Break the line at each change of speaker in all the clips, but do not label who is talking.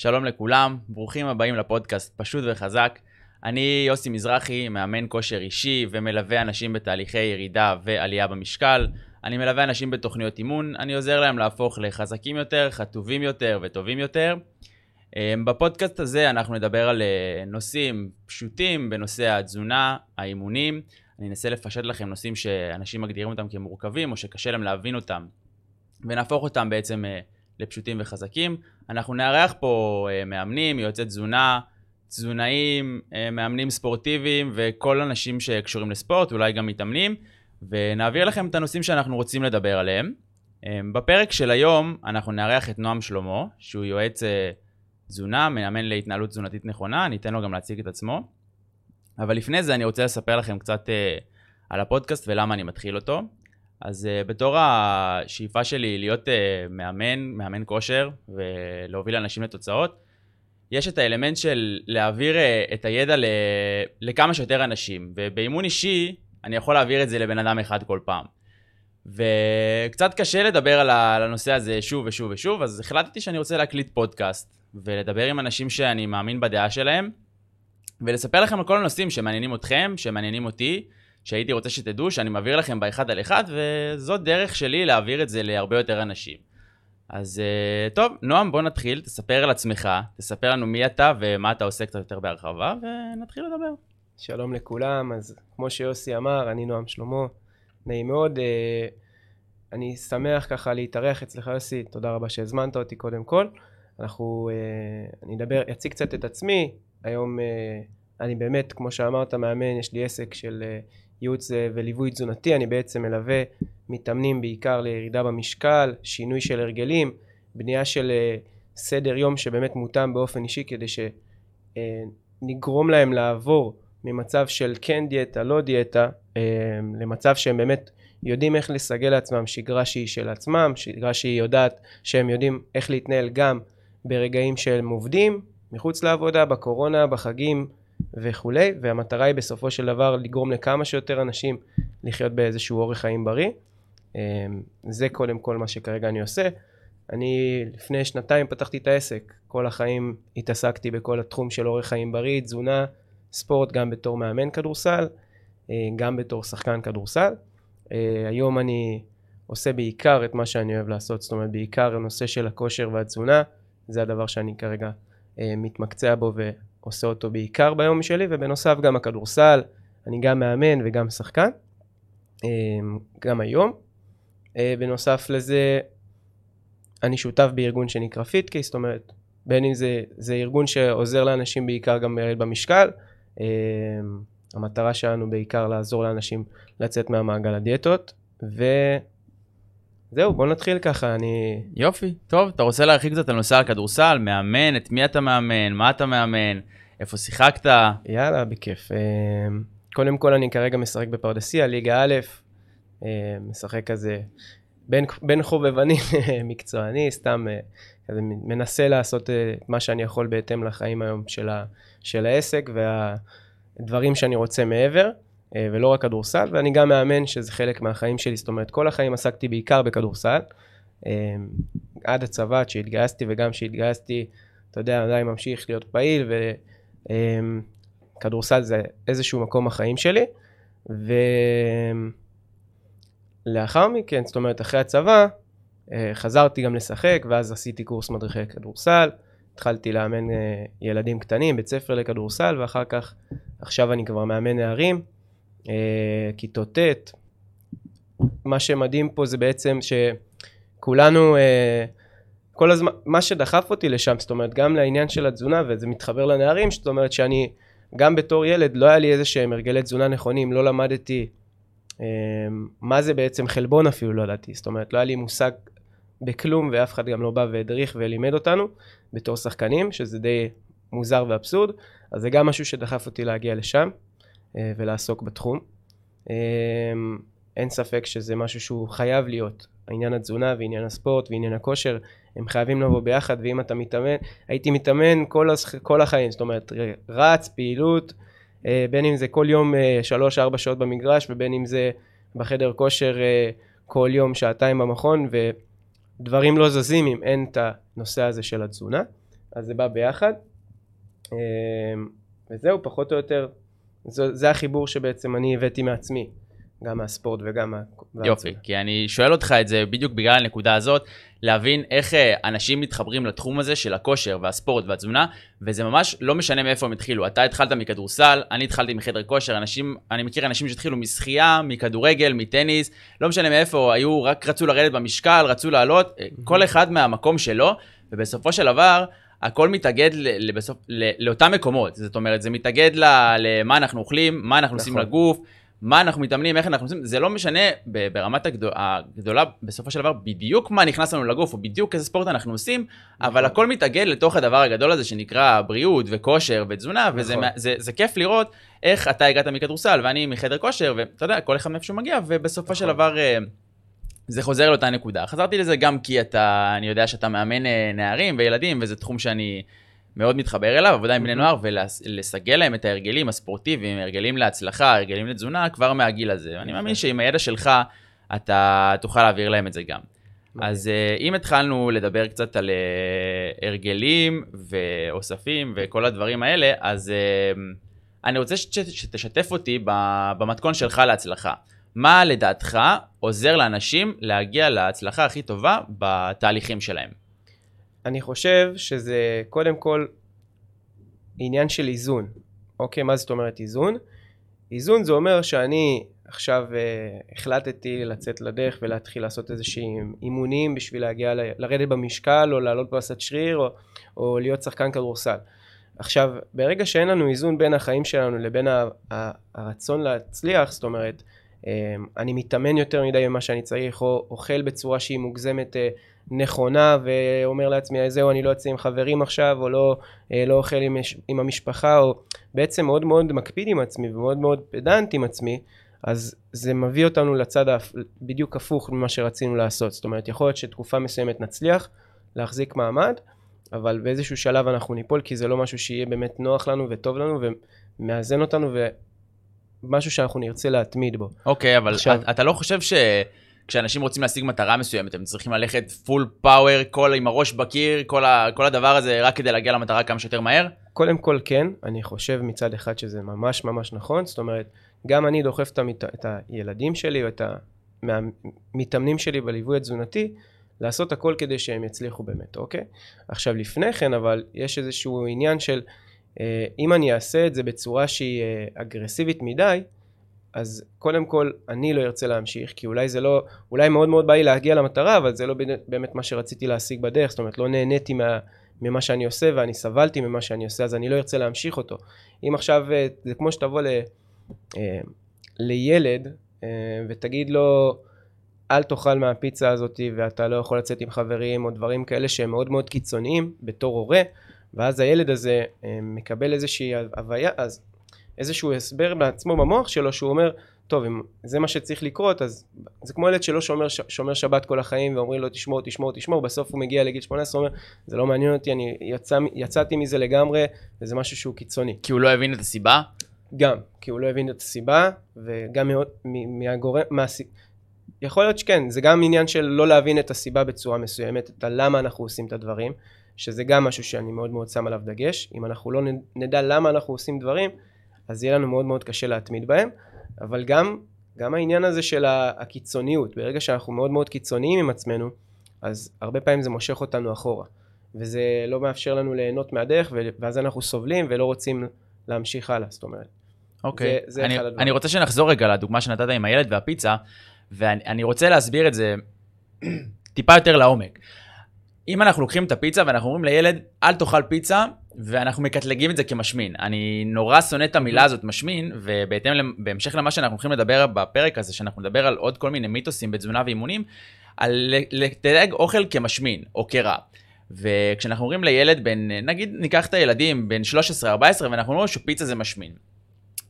שלום לכולם, ברוכים הבאים לפודקאסט פשוט וחזק. אני יוסי מזרחי, מאמן כושר אישי ומלווה אנשים בתהליכי ירידה ועלייה במשקל. אני מלווה אנשים בתוכניות אימון, אני עוזר להם להפוך לחזקים יותר, חטובים יותר וטובים יותר. אמ, בפודקאסט הזה אנחנו נדבר על אה, נושאים פשוטים בנושא התזונה, האימונים. אני אנסה לפשט לכם נושאים שאנשים מגדירים אותם כמורכבים או שקשה להם להבין אותם, ונהפוך אותם בעצם אה, לפשוטים וחזקים. אנחנו נארח פה אה, מאמנים, יועצי תזונה, תזונאים, מאמנים ספורטיביים וכל אנשים שקשורים לספורט, אולי גם מתאמנים, ונעביר לכם את הנושאים שאנחנו רוצים לדבר עליהם. בפרק של היום אנחנו נארח את נועם שלמה, שהוא יועץ תזונה, מאמן להתנהלות תזונתית נכונה, אני אתן לו גם להציג את עצמו. אבל לפני זה אני רוצה לספר לכם קצת על הפודקאסט ולמה אני מתחיל אותו. אז uh, בתור השאיפה שלי להיות uh, מאמן, מאמן כושר ולהוביל אנשים לתוצאות, יש את האלמנט של להעביר uh, את הידע ל- לכמה שיותר אנשים, ובאימון אישי אני יכול להעביר את זה לבן אדם אחד כל פעם. וקצת קשה לדבר על הנושא הזה שוב ושוב ושוב, אז החלטתי שאני רוצה להקליט פודקאסט ולדבר עם אנשים שאני מאמין בדעה שלהם, ולספר לכם על כל הנושאים שמעניינים אתכם, שמעניינים אותי, שהייתי רוצה שתדעו שאני מעביר לכם באחד על אחד, וזאת דרך שלי להעביר את זה להרבה יותר אנשים. אז uh, טוב, נועם, בוא נתחיל, תספר על עצמך, תספר לנו מי אתה ומה אתה עושה קצת יותר בהרחבה, ונתחיל לדבר.
שלום לכולם, אז כמו שיוסי אמר, אני נועם שלמה, נעים מאוד. Uh, אני שמח ככה להתארח אצלך יוסי, תודה רבה שהזמנת אותי קודם כל. אנחנו, אה, אני אדבר, אציג קצת את עצמי, היום אה, אני באמת, כמו שאמרת, מאמן, יש לי עסק של אה, ייעוץ וליווי תזונתי, אני בעצם מלווה מתאמנים בעיקר לירידה במשקל, שינוי של הרגלים, בנייה של סדר יום שבאמת מותאם באופן אישי כדי שנגרום להם לעבור ממצב של כן דיאטה, לא דיאטה, למצב שהם באמת יודעים איך לסגל לעצמם שגרה שהיא של עצמם, שגרה שהיא יודעת שהם יודעים איך להתנהל גם ברגעים שהם עובדים, מחוץ לעבודה, בקורונה, בחגים וכולי, והמטרה היא בסופו של דבר לגרום לכמה שיותר אנשים לחיות באיזשהו אורח חיים בריא. אמ, זה קודם כל מה שכרגע אני עושה. אני לפני שנתיים פתחתי את העסק, כל החיים התעסקתי בכל התחום של אורח חיים בריא, תזונה, ספורט, גם בתור מאמן כדורסל, אה, גם בתור שחקן כדורסל. אה, היום אני עושה בעיקר את מה שאני אוהב לעשות, זאת אומרת בעיקר הנושא של הכושר והתזונה. זה הדבר שאני כרגע אה, מתמקצע בו ועושה אותו בעיקר ביום שלי, ובנוסף גם הכדורסל, אני גם מאמן וגם שחקן, אה, גם היום. אה, בנוסף לזה, אני שותף בארגון שנקרא פיטקי, זאת אומרת, בין אם זה, זה ארגון שעוזר לאנשים בעיקר גם לרדת במשקל, אה, המטרה שלנו בעיקר לעזור לאנשים לצאת מהמעגל הדיאטות, ו... זהו, בוא נתחיל ככה, אני...
יופי, טוב, אתה רוצה להרחיק קצת על נושא הכדורסל, מאמן, את מי אתה מאמן, מה אתה מאמן, איפה שיחקת?
יאללה, בכיף. אה, קודם כל, אני כרגע משחק בפרדסיה, ליגה א', אה, משחק כזה בין, בין חובבני מקצועני, סתם אה, כזה מנסה לעשות את מה שאני יכול בהתאם לחיים היום של, ה, של העסק והדברים שאני רוצה מעבר. אה, ולא רק כדורסל, ואני גם מאמן שזה חלק מהחיים שלי, זאת אומרת כל החיים עסקתי בעיקר בכדורסל, אה, עד הצבא, עד שהתגייסתי וגם כשהתגייסתי, אתה יודע, עדיין ממשיך להיות פעיל, וכדורסל זה איזשהו מקום החיים שלי, ולאחר מכן, זאת אומרת אחרי הצבא, אה, חזרתי גם לשחק, ואז עשיתי קורס מדריכי כדורסל, התחלתי לאמן ילדים קטנים, בית ספר לכדורסל, ואחר כך, עכשיו אני כבר מאמן נערים. אה, כיתות ט'. מה שמדהים פה זה בעצם שכולנו, אה, כל הזמן, מה שדחף אותי לשם, זאת אומרת, גם לעניין של התזונה, וזה מתחבר לנערים, זאת אומרת שאני, גם בתור ילד, לא היה לי איזה שהם הרגלי תזונה נכונים, לא למדתי אה, מה זה בעצם חלבון אפילו, לא ידעתי, זאת אומרת, לא היה לי מושג בכלום, ואף אחד גם לא בא והדריך ולימד אותנו, בתור שחקנים, שזה די מוזר ואבסורד, אז זה גם משהו שדחף אותי להגיע לשם. אה, ולעסוק בתחום. אה, אין ספק שזה משהו שהוא חייב להיות. העניין התזונה ועניין הספורט ועניין הכושר, הם חייבים לבוא ביחד, ואם אתה מתאמן, הייתי מתאמן כל, הש... כל החיים, זאת אומרת, רץ, פעילות, אה, בין אם זה כל יום שלוש-ארבע שעות במגרש, ובין אם זה בחדר כושר כל יום שעתיים במכון, ודברים לא זזים אם אין את הנושא הזה של התזונה. אז זה בא ביחד. וזהו, פחות או יותר, זה, זה החיבור שבעצם אני הבאתי מעצמי, גם מהספורט וגם מה...
יופי, כי אני שואל אותך את זה בדיוק בגלל הנקודה הזאת, להבין איך אה, אנשים מתחברים לתחום הזה של הכושר והספורט והתזונה, וזה ממש לא משנה מאיפה הם התחילו. אתה התחלת מכדורסל, אני התחלתי מחדר כושר, אנשים, אני מכיר אנשים שהתחילו משחייה, מכדורגל, מטניס, לא משנה מאיפה, היו, רק רצו לרדת במשקל, רצו לעלות, כל אחד מהמקום שלו, ובסופו של דבר, הכל מתאגד לבסוף, לאותם מקומות, זאת אומרת, זה מתאגד למה אנחנו אוכלים, מה אנחנו עושים נכון. לגוף, מה אנחנו מתאמנים, איך אנחנו עושים, זה לא משנה ברמת הגדול, הגדולה, בסופו של דבר, בדיוק מה נכנס לנו לגוף, או בדיוק איזה ספורט אנחנו עושים, אבל נכון. הכל מתאגד לתוך הדבר הגדול הזה שנקרא בריאות וכושר ותזונה, וזה נכון. זה, זה כיף לראות איך אתה הגעת מכדורסל ואני מחדר כושר, ואתה יודע, כל אחד מאיפה שהוא מגיע, ובסופו של דבר... זה חוזר לאותה נקודה. חזרתי לזה גם כי אתה, אני יודע שאתה מאמן אה, נערים וילדים, וזה תחום שאני מאוד מתחבר אליו, עבודה עם בני נוער, ולסגל להם את ההרגלים הספורטיביים, הרגלים להצלחה, הרגלים לתזונה, כבר מהגיל הזה. ואני מאמין שעם הידע שלך, אתה תוכל להעביר להם את זה גם. אז אה, אם התחלנו לדבר קצת על אה, הרגלים ואוספים וכל הדברים האלה, אז אני רוצה שתשתף אותי במתכון שלך להצלחה. מה לדעתך עוזר לאנשים להגיע להצלחה הכי טובה בתהליכים שלהם?
אני חושב שזה קודם כל עניין של איזון. אוקיי, מה זאת אומרת איזון? איזון זה אומר שאני עכשיו uh, החלטתי לצאת לדרך ולהתחיל לעשות איזה שהם אימונים בשביל להגיע, ל- לרדת במשקל או לעלות בעשת שריר או, או להיות שחקן כדורסל. עכשיו, ברגע שאין לנו איזון בין החיים שלנו לבין ה- ה- הרצון להצליח, זאת אומרת, אני מתאמן יותר מדי ממה שאני צריך, או אוכל בצורה שהיא מוגזמת אה, נכונה, ואומר לעצמי, זהו, אני לא יוצא עם חברים עכשיו, או לא, אה, לא אוכל עם, עם המשפחה, או בעצם מאוד מאוד מקפיד עם עצמי, ומאוד מאוד פדנט עם עצמי, אז זה מביא אותנו לצד בדיוק הפוך ממה שרצינו לעשות. זאת אומרת, יכול להיות שתקופה מסוימת נצליח להחזיק מעמד, אבל באיזשהו שלב אנחנו ניפול, כי זה לא משהו שיהיה באמת נוח לנו וטוב לנו, ומאזן אותנו, משהו שאנחנו נרצה להתמיד בו.
אוקיי, okay, אבל עכשיו... אתה לא חושב שכשאנשים רוצים להשיג מטרה מסוימת, הם צריכים ללכת פול פאוור, כל עם הראש בקיר, כל, ה... כל הדבר הזה, רק כדי להגיע למטרה כמה שיותר מהר?
קודם כל כן, אני חושב מצד אחד שזה ממש ממש נכון, זאת אומרת, גם אני דוחף את, המת... את הילדים שלי או את המתאמנים שלי בליווי התזונתי, לעשות הכל כדי שהם יצליחו באמת, אוקיי? עכשיו לפני כן, אבל יש איזשהו עניין של... אה, אם אני אעשה את זה בצורה שהיא אה, אגרסיבית מדי, אז קודם כל אני לא ארצה להמשיך, כי אולי זה לא, אולי מאוד מאוד בא לי להגיע למטרה, אבל זה לא באמת מה שרציתי להשיג בדרך, זאת אומרת לא נהניתי מה, ממה שאני עושה ואני סבלתי ממה שאני עושה, אז אני לא ארצה להמשיך אותו. אם עכשיו, אה, זה כמו שתבוא ל, לילד ותגיד לו, אל תאכל מהפיצה הזאת ואתה לא יכול לצאת עם חברים או דברים כאלה שהם מאוד מאוד קיצוניים בתור הורה, ואז הילד הזה אה, מקבל איזושהי הוויה, אז איזשהו הסבר בעצמו במוח שלו שהוא אומר טוב אם זה מה שצריך לקרות אז זה כמו ילד שלא שומר, שומר שבת כל החיים ואומרים לו תשמור תשמור תשמור בסוף הוא מגיע לגיל 18 אומר זה לא מעניין אותי אני יצא, יצאתי מזה לגמרי וזה משהו שהוא קיצוני.
כי הוא לא הבין את הסיבה?
גם כי הוא לא הבין את הסיבה וגם מהגורם, מה, יכול להיות שכן זה גם עניין של לא להבין את הסיבה בצורה מסוימת את הלמה אנחנו עושים את הדברים שזה גם משהו שאני מאוד מאוד שם עליו דגש. אם אנחנו לא נדע למה אנחנו עושים דברים, אז יהיה לנו מאוד מאוד קשה להתמיד בהם. אבל גם, גם העניין הזה של הקיצוניות, ברגע שאנחנו מאוד מאוד קיצוניים עם עצמנו, אז הרבה פעמים זה מושך אותנו אחורה. וזה לא מאפשר לנו ליהנות מהדרך, ואז אנחנו סובלים ולא רוצים להמשיך הלאה, זאת אומרת.
אוקיי, זה, זה אני, אני רוצה שנחזור רגע לדוגמה שנתת עם הילד והפיצה, ואני רוצה להסביר את זה טיפה יותר לעומק. אם אנחנו לוקחים את הפיצה ואנחנו אומרים לילד, אל תאכל פיצה, ואנחנו מקטלגים את זה כמשמין. אני נורא שונא את המילה הזאת, משמין, ובהתאם, בהמשך למה שאנחנו הולכים לדבר בפרק הזה, שאנחנו נדבר על עוד כל מיני מיתוסים בתזונה ואימונים, על לתייג אוכל כמשמין או כרע. וכשאנחנו אומרים לילד בן, נגיד ניקח את הילדים בין 13-14 ואנחנו אומרים שפיצה זה משמין.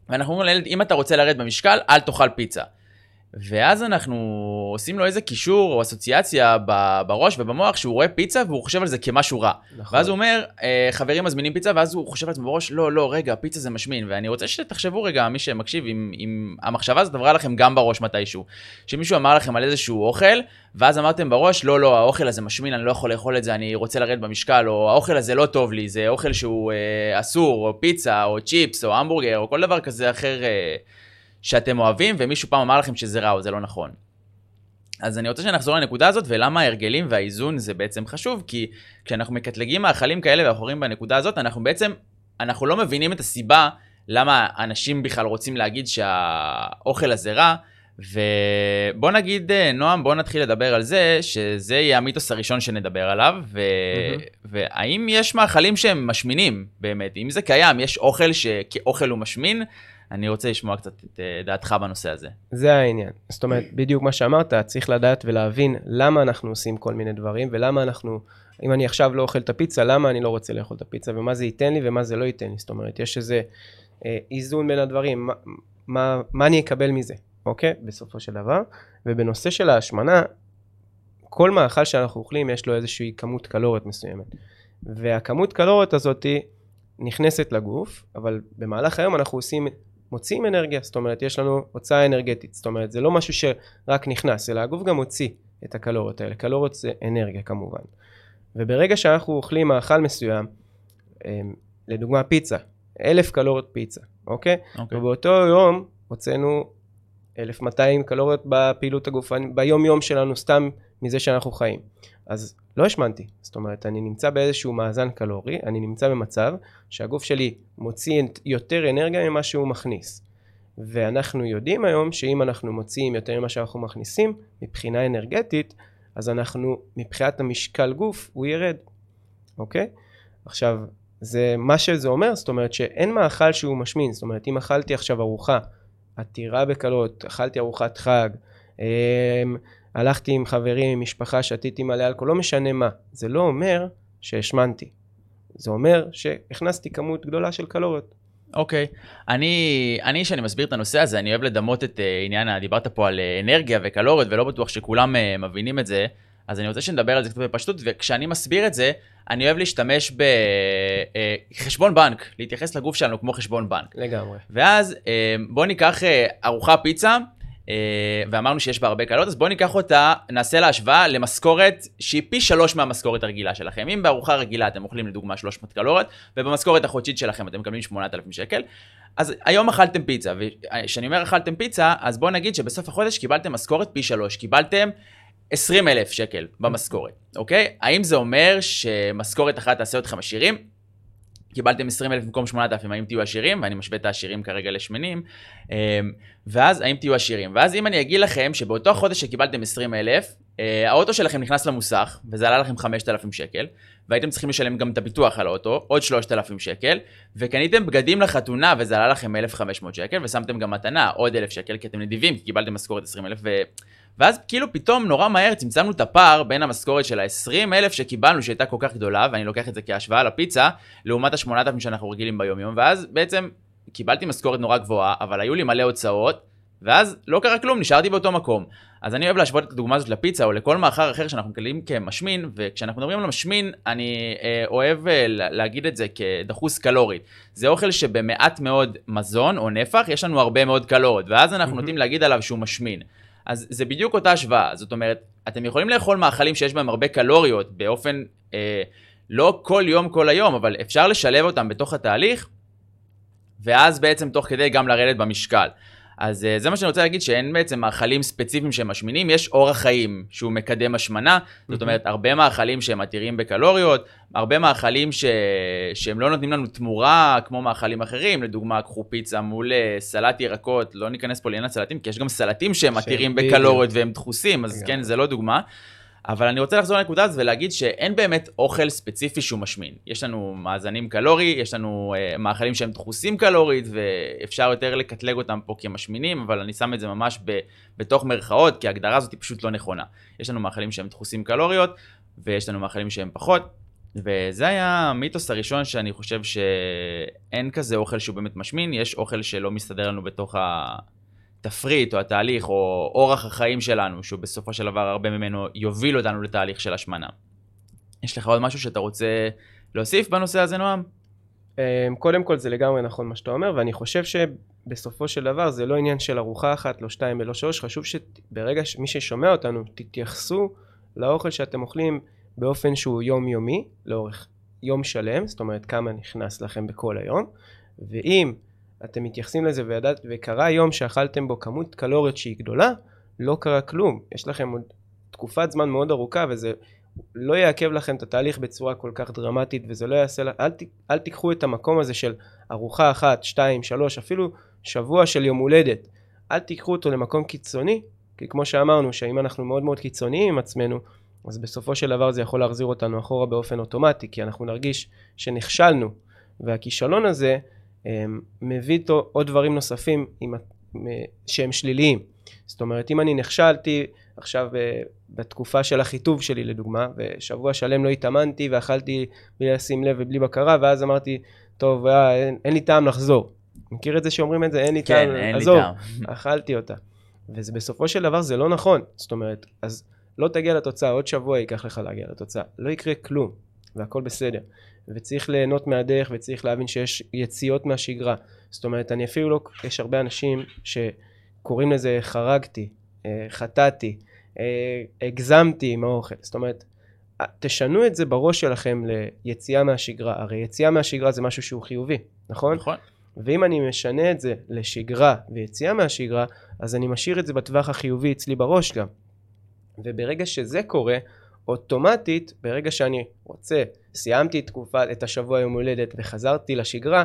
ואנחנו אומרים לילד, אם אתה רוצה לרדת במשקל, אל תאכל פיצה. ואז אנחנו עושים לו איזה קישור או אסוציאציה בראש ובמוח שהוא רואה פיצה והוא חושב על זה כמשהו רע.
נכון.
ואז הוא אומר, אה, חברים מזמינים פיצה, ואז הוא חושב לעצמו בראש, לא, לא, רגע, פיצה זה משמין. ואני רוצה שתחשבו רגע, מי שמקשיב, אם, אם המחשבה הזאת עברה לכם גם בראש מתישהו. שמישהו אמר לכם על איזשהו אוכל, ואז אמרתם בראש, לא, לא, האוכל הזה משמין, אני לא יכול לאכול את זה, אני רוצה לרדת במשקל, או האוכל הזה לא טוב לי, זה אוכל שהוא אה, אסור, או פיצה, או צ'יפס, או המבורגר, או כל דבר כזה אחר אה, שאתם אוהבים, ומישהו פעם אמר לכם שזה רע או זה לא נכון. אז אני רוצה שנחזור לנקודה הזאת, ולמה ההרגלים והאיזון זה בעצם חשוב, כי כשאנחנו מקטלגים מאכלים כאלה ואחרים בנקודה הזאת, אנחנו בעצם, אנחנו לא מבינים את הסיבה למה אנשים בכלל רוצים להגיד שהאוכל הזה רע, ובוא נגיד, אה, נועם, בוא נתחיל לדבר על זה, שזה יהיה המיתוס הראשון שנדבר עליו, ו...
מהמם.
והאם יש מאכלים שהם משמינים באמת? אם זה קיים, יש אוכל שכאוכל הוא משמין? אני רוצה לשמוע קצת את אה, דעתך בנושא הזה.
זה העניין. זאת אומרת, בדיוק מה שאמרת, צריך לדעת ולהבין למה אנחנו עושים כל מיני דברים, ולמה אנחנו, אם אני עכשיו לא אוכל את הפיצה, למה אני לא רוצה לאכול את הפיצה, ומה זה ייתן לי ומה זה לא ייתן לי. זאת אומרת, יש איזה אה, איזון בין הדברים, מה, מה, מה אני אקבל מזה, אוקיי? בסופו של דבר. ובנושא של ההשמנה, כל מאכל שאנחנו אוכלים יש לו איזושהי כמות קלוריות מסוימת. והכמות קלוריות הזאת נכנסת לגוף, אבל במהלך היום אנחנו עושים, מוציאים אנרגיה, זאת אומרת יש לנו הוצאה אנרגטית, זאת אומרת זה לא משהו שרק נכנס, אלא הגוף גם מוציא את הקלוריות האלה, קלוריות זה אנרגיה כמובן. וברגע שאנחנו אוכלים מאכל מסוים, אמ, לדוגמה פיצה, אלף קלוריות פיצה, אוקיי?
אוקיי.
ובאותו יום הוצאנו 1200 קלוריות בפעילות הגופנית, ביום יום שלנו סתם מזה שאנחנו חיים. אז לא השמנתי, זאת אומרת אני נמצא באיזשהו מאזן קלורי, אני נמצא במצב שהגוף שלי מוציא יותר אנרגיה ממה שהוא מכניס. ואנחנו יודעים היום שאם אנחנו מוציאים יותר ממה שאנחנו מכניסים, מבחינה אנרגטית, אז אנחנו, מבחינת המשקל גוף, הוא ירד, אוקיי? עכשיו, זה מה שזה אומר, זאת אומרת שאין מאכל שהוא משמין, זאת אומרת אם אכלתי עכשיו ארוחה עתירה בקלות, אכלתי ארוחת חג, אמ, הלכתי עם חברים, עם משפחה, שתיתי מלא אלכוהול, לא משנה מה, זה לא אומר שהשמנתי, זה אומר שהכנסתי כמות גדולה של קלוריות.
אוקיי. אני, אני, כשאני מסביר את הנושא הזה, אני אוהב לדמות את אה, עניין, דיברת פה על אה, אנרגיה וקלוריות, ולא בטוח שכולם אה, מבינים את זה, אז אני רוצה שנדבר על זה קצת בפשטות, וכשאני מסביר את זה, אני אוהב להשתמש בחשבון בנק, להתייחס לגוף שלנו כמו חשבון בנק.
לגמרי.
ואז בוא ניקח ארוחה פיצה, ואמרנו שיש בה הרבה קלות, אז בוא ניקח אותה, נעשה לה השוואה למשכורת שהיא פי שלוש מהמשכורת הרגילה שלכם. אם בארוחה רגילה אתם אוכלים לדוגמה 300 קלוריות, ובמשכורת החודשית שלכם אתם מקבלים 8,000 שקל, אז היום אכלתם פיצה, וכשאני אומר אכלתם פיצה, אז בוא נגיד שבסוף החודש קיבלתם משכורת פי שלוש, קיבלתם 20 אלף שקל במשכורת, אוקיי? האם זה אומר שמשכורת אחת תעשה אתכם עשירים? קיבלתם 20 אלף במקום 8,000, האם תהיו עשירים? ואני משווה את העשירים כרגע לשמנים. אמ, ואז האם תהיו עשירים? ואז אם אני אגיד לכם שבאותו חודש שקיבלתם 20 אלף, אה, האוטו שלכם נכנס למוסך, וזה עלה לכם 5,000 שקל, והייתם צריכים לשלם גם את הביטוח על האוטו, עוד 3,000 שקל, וקניתם בגדים לחתונה, וזה עלה לכם 1,500 שקל, ושמתם גם מתנה, עוד 1,000 שקל, כי אתם נדיבים, כי קיבלתם משכורת 20,000, ו... ואז כאילו פתאום נורא מהר צמצמנו את הפער בין המשכורת של ה-20,000 שקיבלנו, שהייתה כל כך גדולה, ואני לוקח את זה כהשוואה לפיצה, לעומת ה-8,000 שאנחנו רגילים ביום-יום, ואז בעצם קיבלתי משכורת נורא גבוהה, אבל היו לי מלא הוצאות, ואז לא קרה כלום, נשארתי באותו מקום. אז אני אוהב להשוות את הדוגמה הזאת לפיצה או לכל מאכל אחר שאנחנו מקבלים כמשמין, וכשאנחנו מדברים על משמין, אני אה, אוהב אה, לה- להגיד את זה כדחוס קלורית. זה אוכל שבמעט מאוד מזון או נפח, יש לנו הרבה מאוד קלוריות, ואז אנחנו. נוטים להגיד עליו שהוא משמין. אז זה בדיוק אותה השוואה, זאת אומרת, אתם יכולים לאכול מאכלים שיש בהם הרבה קלוריות באופן, אה, לא כל יום כל היום, אבל אפשר לשלב אותם בתוך התהליך, ואז בעצם תוך כדי גם לרדת במשקל. אז אה, זה מה שאני רוצה להגיד, שאין בעצם מאכלים ספציפיים שהם משמינים, יש אורח חיים שהוא מקדם השמנה, זאת אומרת, הרבה מאכלים שהם עתירים בקלוריות, הרבה מאכלים ש... שהם לא נותנים לנו תמורה כמו מאכלים אחרים, לדוגמה, קחו פיצה מול אה, סלט ירקות, לא ניכנס פה לעניין הסלטים, כי יש גם סלטים שהם עתירים. בקלוריות והם דחוסים, אז. כן, זה לא דוגמה. אבל אני רוצה לחזור לנקודה הזאת ולהגיד שאין באמת אוכל ספציפי שהוא משמין. יש לנו מאזנים קלורי, יש לנו uh, מאכלים שהם דחוסים קלורית, ואפשר יותר לקטלג אותם פה כמשמינים, אבל אני שם את זה ממש ב, בתוך מרכאות, כי ההגדרה הזאת היא פשוט לא נכונה. יש לנו מאכלים שהם דחוסים קלוריות, ויש לנו מאכלים שהם פחות, וזה היה המיתוס הראשון שאני חושב שאין כזה אוכל שהוא באמת משמין, יש אוכל שלא מסתדר לנו בתוך התפריט או התהליך או אורח החיים שלנו, שהוא בסופו של דבר הרבה ממנו יוביל אותנו לתהליך של השמנה. יש לך עוד משהו שאתה רוצה להוסיף בנושא הזה, נועם?
אמ, קודם כל זה לגמרי נכון מה שאתה אומר, ואני חושב שבסופו של דבר זה לא עניין של ארוחה אחת, לא שתיים ולא שלוש, חשוב שברגע שמי ששומע אותנו, תתייחסו לאוכל שאתם אוכלים באופן שהוא יומיומי, לאורך יום שלם, זאת אומרת כמה נכנס לכם בכל היום, ואם אתם מתייחסים לזה וידעת, וקרה יום שאכלתם בו כמות קלוריות שהיא גדולה, לא קרה כלום. יש לכם עוד תקופת זמן מאוד ארוכה וזה לא יעכב לכם את התהליך בצורה כל כך דרמטית וזה לא יעשה, אל, ת, אל תיקחו את המקום הזה של ארוחה אחת, שתיים, שלוש, אפילו שבוע של יום הולדת. אל תיקחו אותו למקום קיצוני, כי כמו שאמרנו, שאם אנחנו מאוד מאוד קיצוניים עם עצמנו, אז בסופו של דבר זה יכול להחזיר אותנו אחורה באופן אוטומטי, כי אנחנו נרגיש שנכשלנו, והכישלון הזה מביא איתו עוד דברים נוספים שהם שליליים. זאת אומרת, אם אני נכשלתי עכשיו אה, בתקופה של החיטוב שלי לדוגמה, ושבוע שלם לא התאמנתי ואכלתי בלי לשים לב ובלי בקרה, ואז אמרתי, טוב, אה, אין, אין לי טעם לחזור. מכיר את זה שאומרים את זה? אין לי
כן,
טעם,
אין לי
עזוב,
טעם.
אכלתי אותה. ובסופו של דבר זה לא נכון. זאת אומרת, אז לא תגיע לתוצאה, עוד שבוע ייקח לך להגיע לתוצאה. לא יקרה כלום, והכל בסדר. וצריך ליהנות מהדרך וצריך להבין שיש יציאות מהשגרה. זאת אומרת, אני אפילו לא, יש הרבה אנשים שקוראים לזה חרגתי, אה, חטאתי, אה, הגזמתי עם האוכל. זאת אומרת, אה, תשנו את זה בראש שלכם ליציאה מהשגרה. הרי יציאה מהשגרה זה משהו שהוא חיובי, נכון?
נכון.
ואם אני משנה את זה לשגרה ויציאה מהשגרה, אז אני משאיר את זה בטווח החיובי אצלי בראש גם. וברגע שזה קורה, אוטומטית, ברגע שאני רוצה, סיימתי תקופה, את השבוע יום הולדת וחזרתי לשגרה,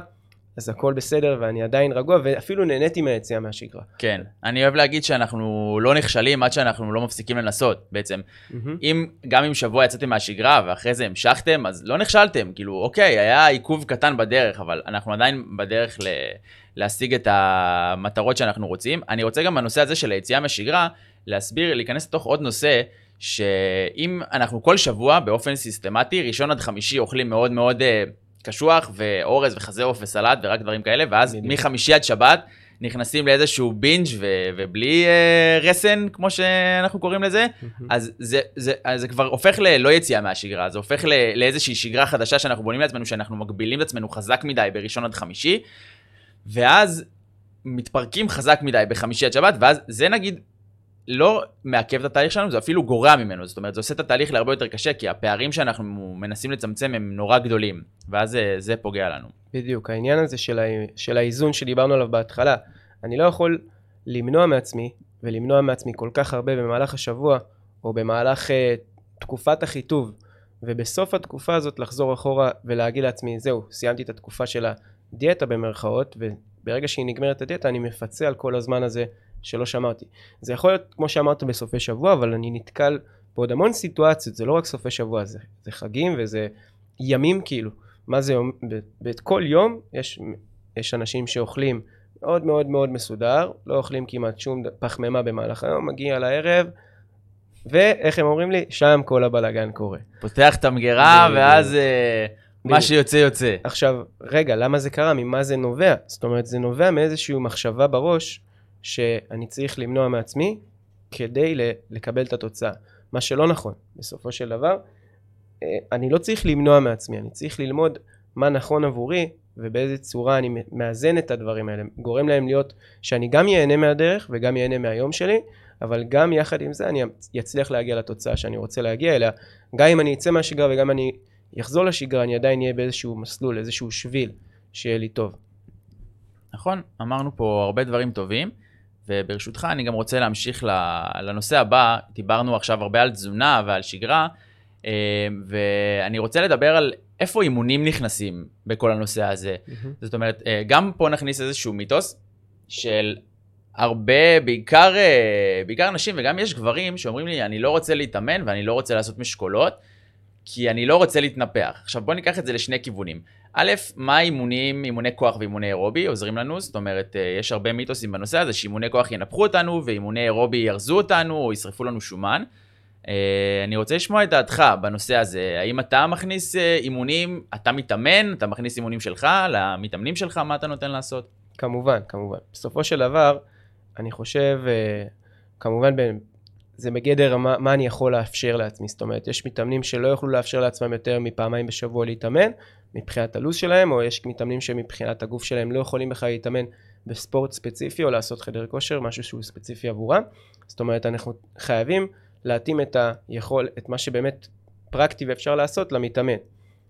אז הכל בסדר ואני עדיין רגוע ואפילו נהניתי מהיציאה מהשגרה.
כן. אני אוהב להגיד שאנחנו לא נכשלים עד שאנחנו לא מפסיקים לנסות, בעצם.
מהמם.
אם גם אם שבוע יצאתם מהשגרה ואחרי זה המשכתם, אז לא נכשלתם. כאילו, אוקיי, היה עיכוב קטן בדרך, אבל אנחנו עדיין בדרך ל... להשיג את המטרות שאנחנו רוצים. אני רוצה גם בנושא הזה של היציאה מהשגרה, להסביר, להיכנס לתוך עוד נושא, שאם אנחנו כל שבוע באופן סיסטמטי, ראשון עד חמישי אוכלים מאוד מאוד אה, קשוח, ואורז וחזה עוף וסלט ורק דברים כאלה, ואז. מחמישי עד שבת נכנסים לאיזשהו בינג' ו- ובלי אה, רסן, כמו שאנחנו קוראים לזה, אז זה, זה, אז זה כבר הופך ללא יציאה מהשגרה, זה הופך ל- לאיזושהי שגרה חדשה שאנחנו בונים לעצמנו, שאנחנו מגבילים את עצמנו חזק מדי בראשון עד חמישי, ואז מתפרקים חזק מדי בחמישי עד שבת, ואז זה נגיד לא מעכב את התהליך שלנו, זה אפילו גורע ממנו, זאת אומרת, זה עושה את התהליך להרבה יותר קשה, כי הפערים שאנחנו מנסים לצמצם הם נורא גדולים, ואז זה, זה פוגע לנו.
בדיוק, העניין הזה של, ה... של האיזון שדיברנו עליו בהתחלה, אני לא יכול למנוע מעצמי, ולמנוע מעצמי כל כך הרבה במהלך השבוע, או במהלך uh, תקופת החיטוב, ובסוף התקופה הזאת לחזור אחורה ולהגיד לעצמי, זהו, סיימתי את התקופה של הדיאטה במרכאות, וברגע שהיא נגמרת הדיאטה אני מפצה על כל הזמן הזה שלא שמרתי. זה יכול להיות, כמו שאמרת, בסופי שבוע, אבל אני נתקל בעוד המון סיטואציות, זה לא רק סופי שבוע, זה, זה חגים וזה ימים כאילו. מה זה? ב- בכל יום יש, יש אנשים שאוכלים מאוד מאוד מאוד מסודר, לא אוכלים כמעט שום פחמימה במהלך היום, מגיע לערב, ואיך הם אומרים לי? שם כל הבלאגן קורה.
פותח את המגירה. ואז אה, מה. שיוצא יוצא.
עכשיו, רגע, למה זה קרה? ממה זה נובע? זאת אומרת, זה נובע מאיזושהי מחשבה בראש שאני צריך למנוע מעצמי כדי לקבל את התוצאה. מה שלא נכון. בסופו של דבר, אה, אני לא צריך למנוע מעצמי, אני צריך ללמוד מה נכון עבורי ובאיזה צורה אני מאזן את הדברים האלה. גורם להם להיות שאני גם ייהנה מהדרך וגם ייהנה מהיום שלי, אבל גם יחד עם זה אני אצליח להגיע לתוצאה שאני רוצה להגיע אליה. גם אם אני אצא מהשגרה וגם אני אחזור לשגרה, אני עדיין אהיה באיזשהו מסלול, איזשהו שביל, שיהיה לי טוב.
נכון, אמרנו פה הרבה דברים טובים, וברשותך אני גם רוצה להמשיך לנושא הבא, דיברנו עכשיו הרבה על תזונה ועל שגרה, אה, ואני רוצה לדבר על איפה אימונים נכנסים בכל הנושא הזה. זאת אומרת, אה, גם פה נכניס איזשהו מיתוס של הרבה, בעיקר, אה, בעיקר נשים וגם יש גברים שאומרים לי, אני לא רוצה להתאמן ואני לא רוצה לעשות משקולות, כי אני לא רוצה להתנפח. עכשיו בוא ניקח את זה לשני כיוונים. א', מה אימונים, אימוני כוח ואימוני אירובי עוזרים לנו? זאת אומרת, אה, יש הרבה מיתוסים בנושא הזה, שאימוני כוח ינפחו אותנו ואימוני אירובי ירזו אותנו או ישרפו לנו שומן. אה, אני רוצה לשמוע את דעתך בנושא הזה. האם אתה מכניס אה, אימונים, אתה מתאמן, אתה מכניס אימונים שלך למתאמנים שלך, מה אתה נותן לעשות?
כמובן, כמובן. בסופו של דבר, אני חושב, כמובן, זה בגדר מה, מה אני יכול לאפשר לעצמי. זאת אומרת, יש מתאמנים שלא יוכלו לאפשר לעצמם יותר מפעמיים בשבוע להתאמן, מבחינת הלו"ז שלהם, או יש מתאמנים שמבחינת הגוף שלהם לא יכולים בכלל להתאמן בספורט ספציפי, או לעשות חדר כושר, משהו שהוא ספציפי עבורם. זאת אומרת, אנחנו חייבים להתאים את היכול, את מה שבאמת פרקטי ואפשר לעשות למתאמן.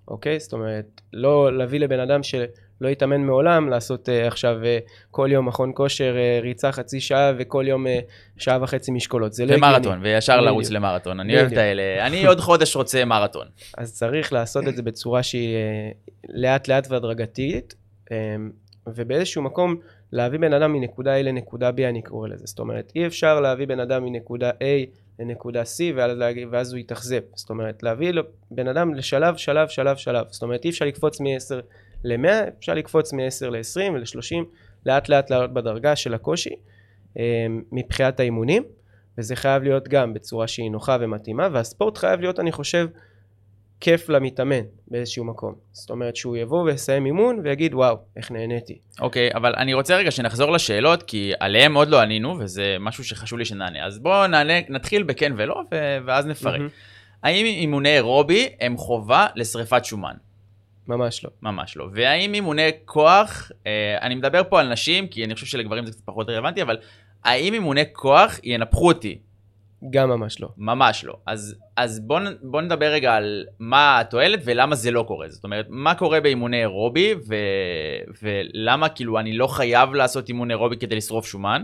אוקיי? זאת אומרת, לא להביא לבן אדם שלא התאמן מעולם, לעשות uh, עכשיו uh, כל יום מכון כושר, uh, ריצה חצי שעה וכל יום uh, שעה וחצי משקולות. זה לא הגיוני.
ומרתון, וישר. לרוץ למרתון. אני אוהב את. האלה. אני עוד חודש רוצה מרתון.
אז צריך לעשות את זה בצורה שהיא אה, לאט לאט והדרגתית, אה, ובאיזשהו מקום להביא בן אדם מנקודה A לנקודה B אני קורא לזה. זאת אומרת, אי אפשר להביא בן אדם מנקודה A לנקודה C ואז, ואז הוא יתאכזב. זאת אומרת, להביא בן אדם לשלב, שלב, שלב, שלב. זאת אומרת, אי אפשר לקפוץ מ-10 ל-100, אפשר לקפוץ מ-10 ל-20 ול-30, לאט לאט לעלות בדרגה של הקושי אה, מבחינת האימונים. וזה חייב להיות גם בצורה שהיא נוחה ומתאימה, והספורט חייב להיות, אני חושב, כיף למתאמן באיזשהו מקום. זאת אומרת שהוא יבוא ויסיים אימון ויגיד וואו, איך נהניתי.
אוקיי, אבל אני רוצה רגע שנחזור לשאלות, כי עליהן עוד לא ענינו, וזה משהו שחשוב לי שנענה. אז בואו נתחיל בכן ולא, ואז נפרט.
מהמם.
האם אימוני אירובי הם חובה לשריפת שומן?
ממש לא.
ממש לא. והאם אימוני כוח, אה, אני מדבר פה על נשים, כי אני חושב שלגברים זה קצת פחות רלוונטי, אבל האם אימוני כוח ינפחו אותי?
גם ממש לא.
ממש לא. אז, אז בואו בוא נדבר רגע על מה התועלת ולמה זה לא קורה. זאת אומרת, מה קורה באימוני אירובי, ו, ולמה כאילו אני לא חייב לעשות אימון אירובי כדי לשרוף שומן?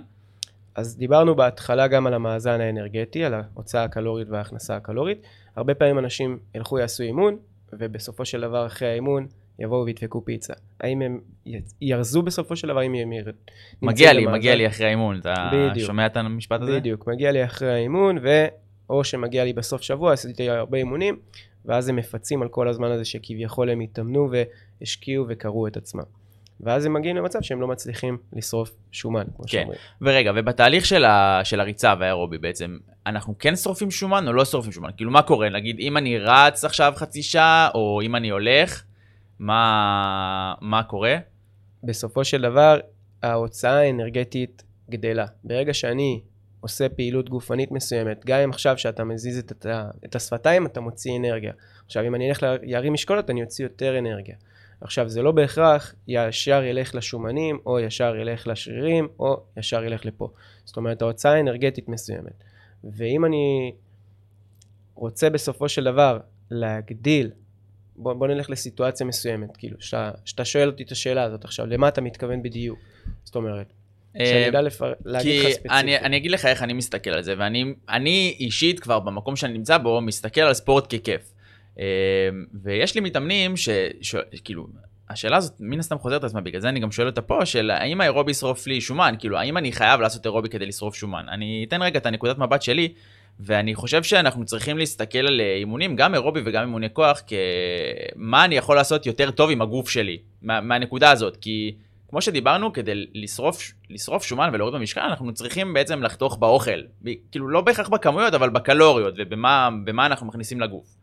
אז דיברנו בהתחלה גם על המאזן האנרגטי, על ההוצאה הקלורית וההכנסה הקלורית. הרבה פעמים אנשים ילכו יעשו אימון, ובסופו של דבר אחרי האימון יבואו וידפקו פיצה. האם הם ירזו בסופו של דבר, אם הם יר...
מגיע לי? מגיע לי אחרי האימון. אתה
בדיוק.
שומע את המשפט הזה?
בדיוק, מגיע לי אחרי האימון, ו... או שמגיע לי בסוף שבוע, עשיתי הרבה אימונים, ואז הם מפצים על כל הזמן הזה שכביכול הם התאמנו והשקיעו וקראו את עצמם. ואז הם מגיעים למצב שהם לא מצליחים לשרוף שומן, כמו
כן.
שאומרים.
ורגע, ובתהליך של, ה, של הריצה והאירובי בעצם, אנחנו כן שורפים שומן או לא שורפים שומן? כאילו, מה קורה? נגיד, אם אני רץ עכשיו חצי שעה, או אם אני הולך, מה, מה קורה?
בסופו של דבר, ההוצאה האנרגטית גדלה. ברגע שאני עושה פעילות גופנית מסוימת, גם אם עכשיו שאתה מזיז את, את, את השפתיים, אתה מוציא אנרגיה. עכשיו, אם אני אלך להרים משקולות, אני אוציא יותר אנרגיה. עכשיו, זה לא בהכרח ישר ילך לשומנים, או ישר ילך לשרירים, או ישר ילך לפה. זאת אומרת, ההוצאה האנרגטית מסוימת. ואם אני רוצה בסופו של דבר להגדיל, בוא, בוא נלך לסיטואציה מסוימת, כאילו, שאתה, שואל אותי את השאלה הזאת עכשיו, למה אתה מתכוון בדיוק? זאת אומרת, שאני יודע לפר... להגיד לך ספציפית.
אני, אני אגיד לך איך אני מסתכל על זה, ואני אני אישית כבר במקום שאני נמצא בו, מסתכל על ספורט ככיף. אה, ויש לי מתאמנים ש... השאלה הזאת מן הסתם חוזרת לעצמה, בגלל זה אני גם שואל אותה פה, של האם האירובי ישרוף לי שומן? כאילו, האם אני חייב לעשות אירובי כדי לשרוף שומן? אני אתן רגע את הנקודת מבט שלי, ואני חושב שאנחנו צריכים להסתכל על אה, אימונים, גם אירובי וגם אימוני כוח, כמה אני יכול לעשות יותר טוב עם הגוף שלי, מה, מהנקודה הזאת, כי כמו שדיברנו, כדי לשרוף, לשרוף שומן ולהוריד במשקל, אנחנו צריכים בעצם לחתוך באוכל. כאילו, לא בהכרח בכמויות, אבל בקלוריות, ובמה במה אנחנו מכניסים לגוף.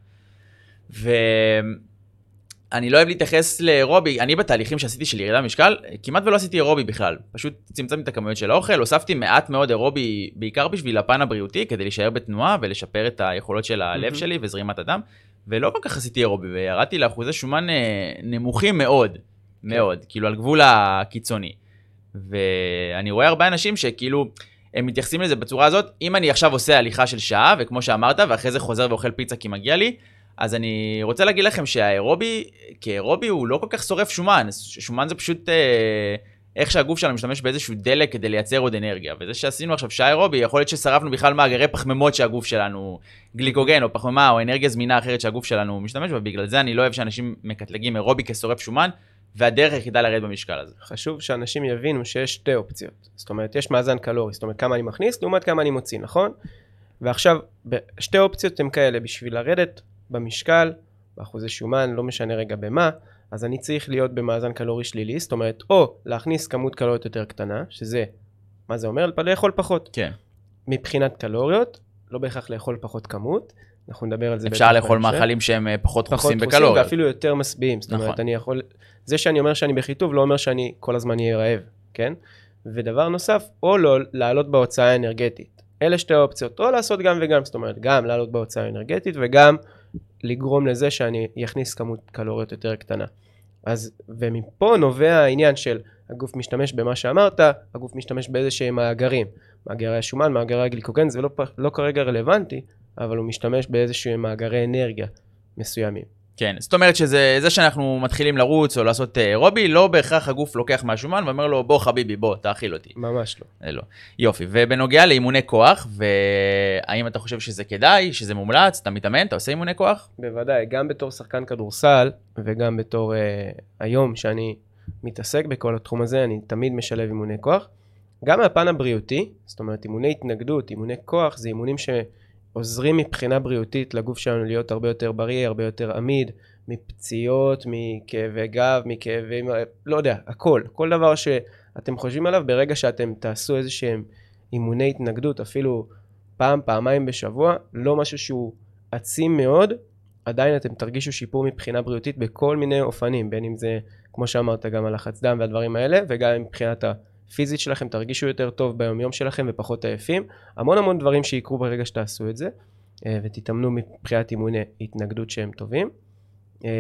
ואני לא אוהב להתייחס לאירובי, אני בתהליכים שעשיתי של ירידה במשקל, כמעט ולא עשיתי אירובי בכלל. פשוט צמצמתי את הכמויות של האוכל, הוספתי מעט מאוד אירובי, בעיקר בשביל הפן הבריאותי, כדי להישאר בתנועה ולשפר את היכולות של הלב
מהמם.
שלי וזרימת הדם, ולא כל כך עשיתי אירובי, וירדתי לאחוזי שומן אה, נמוכים מאוד, מאוד, כאילו על גבול הקיצוני. ואני רואה הרבה אנשים שכאילו, הם מתייחסים לזה בצורה הזאת, אם אני עכשיו עושה הליכה של שעה, וכמו שאמרת, ואחרי זה חוזר ואוכל פיצה כי מגיע לי, אז אני רוצה להגיד לכם שהאירובי, כאירובי הוא לא כל כך שורף שומן, שומן זה פשוט אה, איך שהגוף שלנו משתמש באיזשהו דלק כדי לייצר עוד אנרגיה. וזה שעשינו עכשיו שעה אירובי, יכול להיות ששרפנו בכלל מאגרי פחמימות שהגוף שלנו, גליקוגן או פחמימה או אנרגיה זמינה אחרת שהגוף שלנו משתמש בה, ובגלל זה אני לא אוהב שאנשים מקטלגים אירובי כשורף שומן, והדרך היחידה לרדת במשקל הזה.
חשוב שאנשים יבינו שיש שתי אופציות. זאת אומרת, יש מאזן קלורי, זאת אומרת, כמה אני מכניס לעומת כמה אני מוציא, נכון? ועכשיו, שתי אופציות הן כאלה, בשביל לרדת במשקל, באחוזי שומן, לא משנה רגע במה, אז אני צריך להיות במאזן קלורי שלילי, זאת אומרת, או להכניס כמות קלוריות יותר קטנה, שזה, מה זה אומר? לאכול פחות.
כן.
מבחינת קלוריות, לא בהכרח לאכול פחות כמות, אנחנו נדבר על זה
אפשר לאכול. מאכלים שהם אה, פחות
פחות
דחוסים
דחוסים
בקלוריות.
ואפילו יותר משביעים. זאת אומרת,
נכון.
אני יכול... זה שאני אומר שאני בחיטוב לא אומר שאני כל הזמן אהיה רעב, כן? ודבר נוסף, או לא לעלות בהוצאה האנרגטית. אלה שתי האופציות, או לעשות גם וגם, זאת אומרת, גם לעלות בהוצאה האנרגטית וגם לגרום לזה שאני אכניס כמות קלוריות יותר קטנה. אז, ומפה נובע העניין של הגוף משתמש במה שאמרת, הגוף משתמש באיזה שהם מאגרים. מאגרי השומן, מאגרי הגליקוגן, זה לא, לא כרגע רלוונטי, אבל הוא משתמש באיזה שהם מאגרי אנרגיה מסוימים.
כן, זאת אומרת שזה זה שאנחנו מתחילים לרוץ או לעשות אירובי, לא בהכרח הגוף לוקח מהשומן ואומר לו, בוא חביבי, בוא, תאכיל אותי.
ממש לא.
לא. יופי, ובנוגע לאימוני כוח, והאם אתה חושב שזה כדאי, שזה מומלץ, אתה מתאמן, אתה עושה אימוני כוח?
בוודאי, גם בתור שחקן כדורסל, וגם בתור אה, היום שאני מתעסק בכל התחום הזה, אני תמיד משלב אימוני כוח. גם מהפן הבריאותי, זאת אומרת אימוני התנגדות, אימוני כוח, זה אימונים ש... עוזרים מבחינה בריאותית לגוף שלנו להיות הרבה יותר בריא, הרבה יותר עמיד, מפציעות, מכאבי גב, מכאבי, לא יודע, הכל. כל דבר שאתם חושבים עליו, ברגע שאתם תעשו איזה שהם אימוני התנגדות, אפילו פעם, פעמיים בשבוע, לא משהו שהוא עצים מאוד, עדיין אתם תרגישו שיפור מבחינה בריאותית בכל מיני אופנים, בין אם זה, כמו שאמרת, גם הלחץ דם והדברים האלה, וגם מבחינת ה... פיזית שלכם, תרגישו יותר טוב ביומיום שלכם ופחות עייפים. המון המון דברים שיקרו ברגע שתעשו את זה, אה, ותתאמנו מבחינת אימוני התנגדות שהם טובים. אה,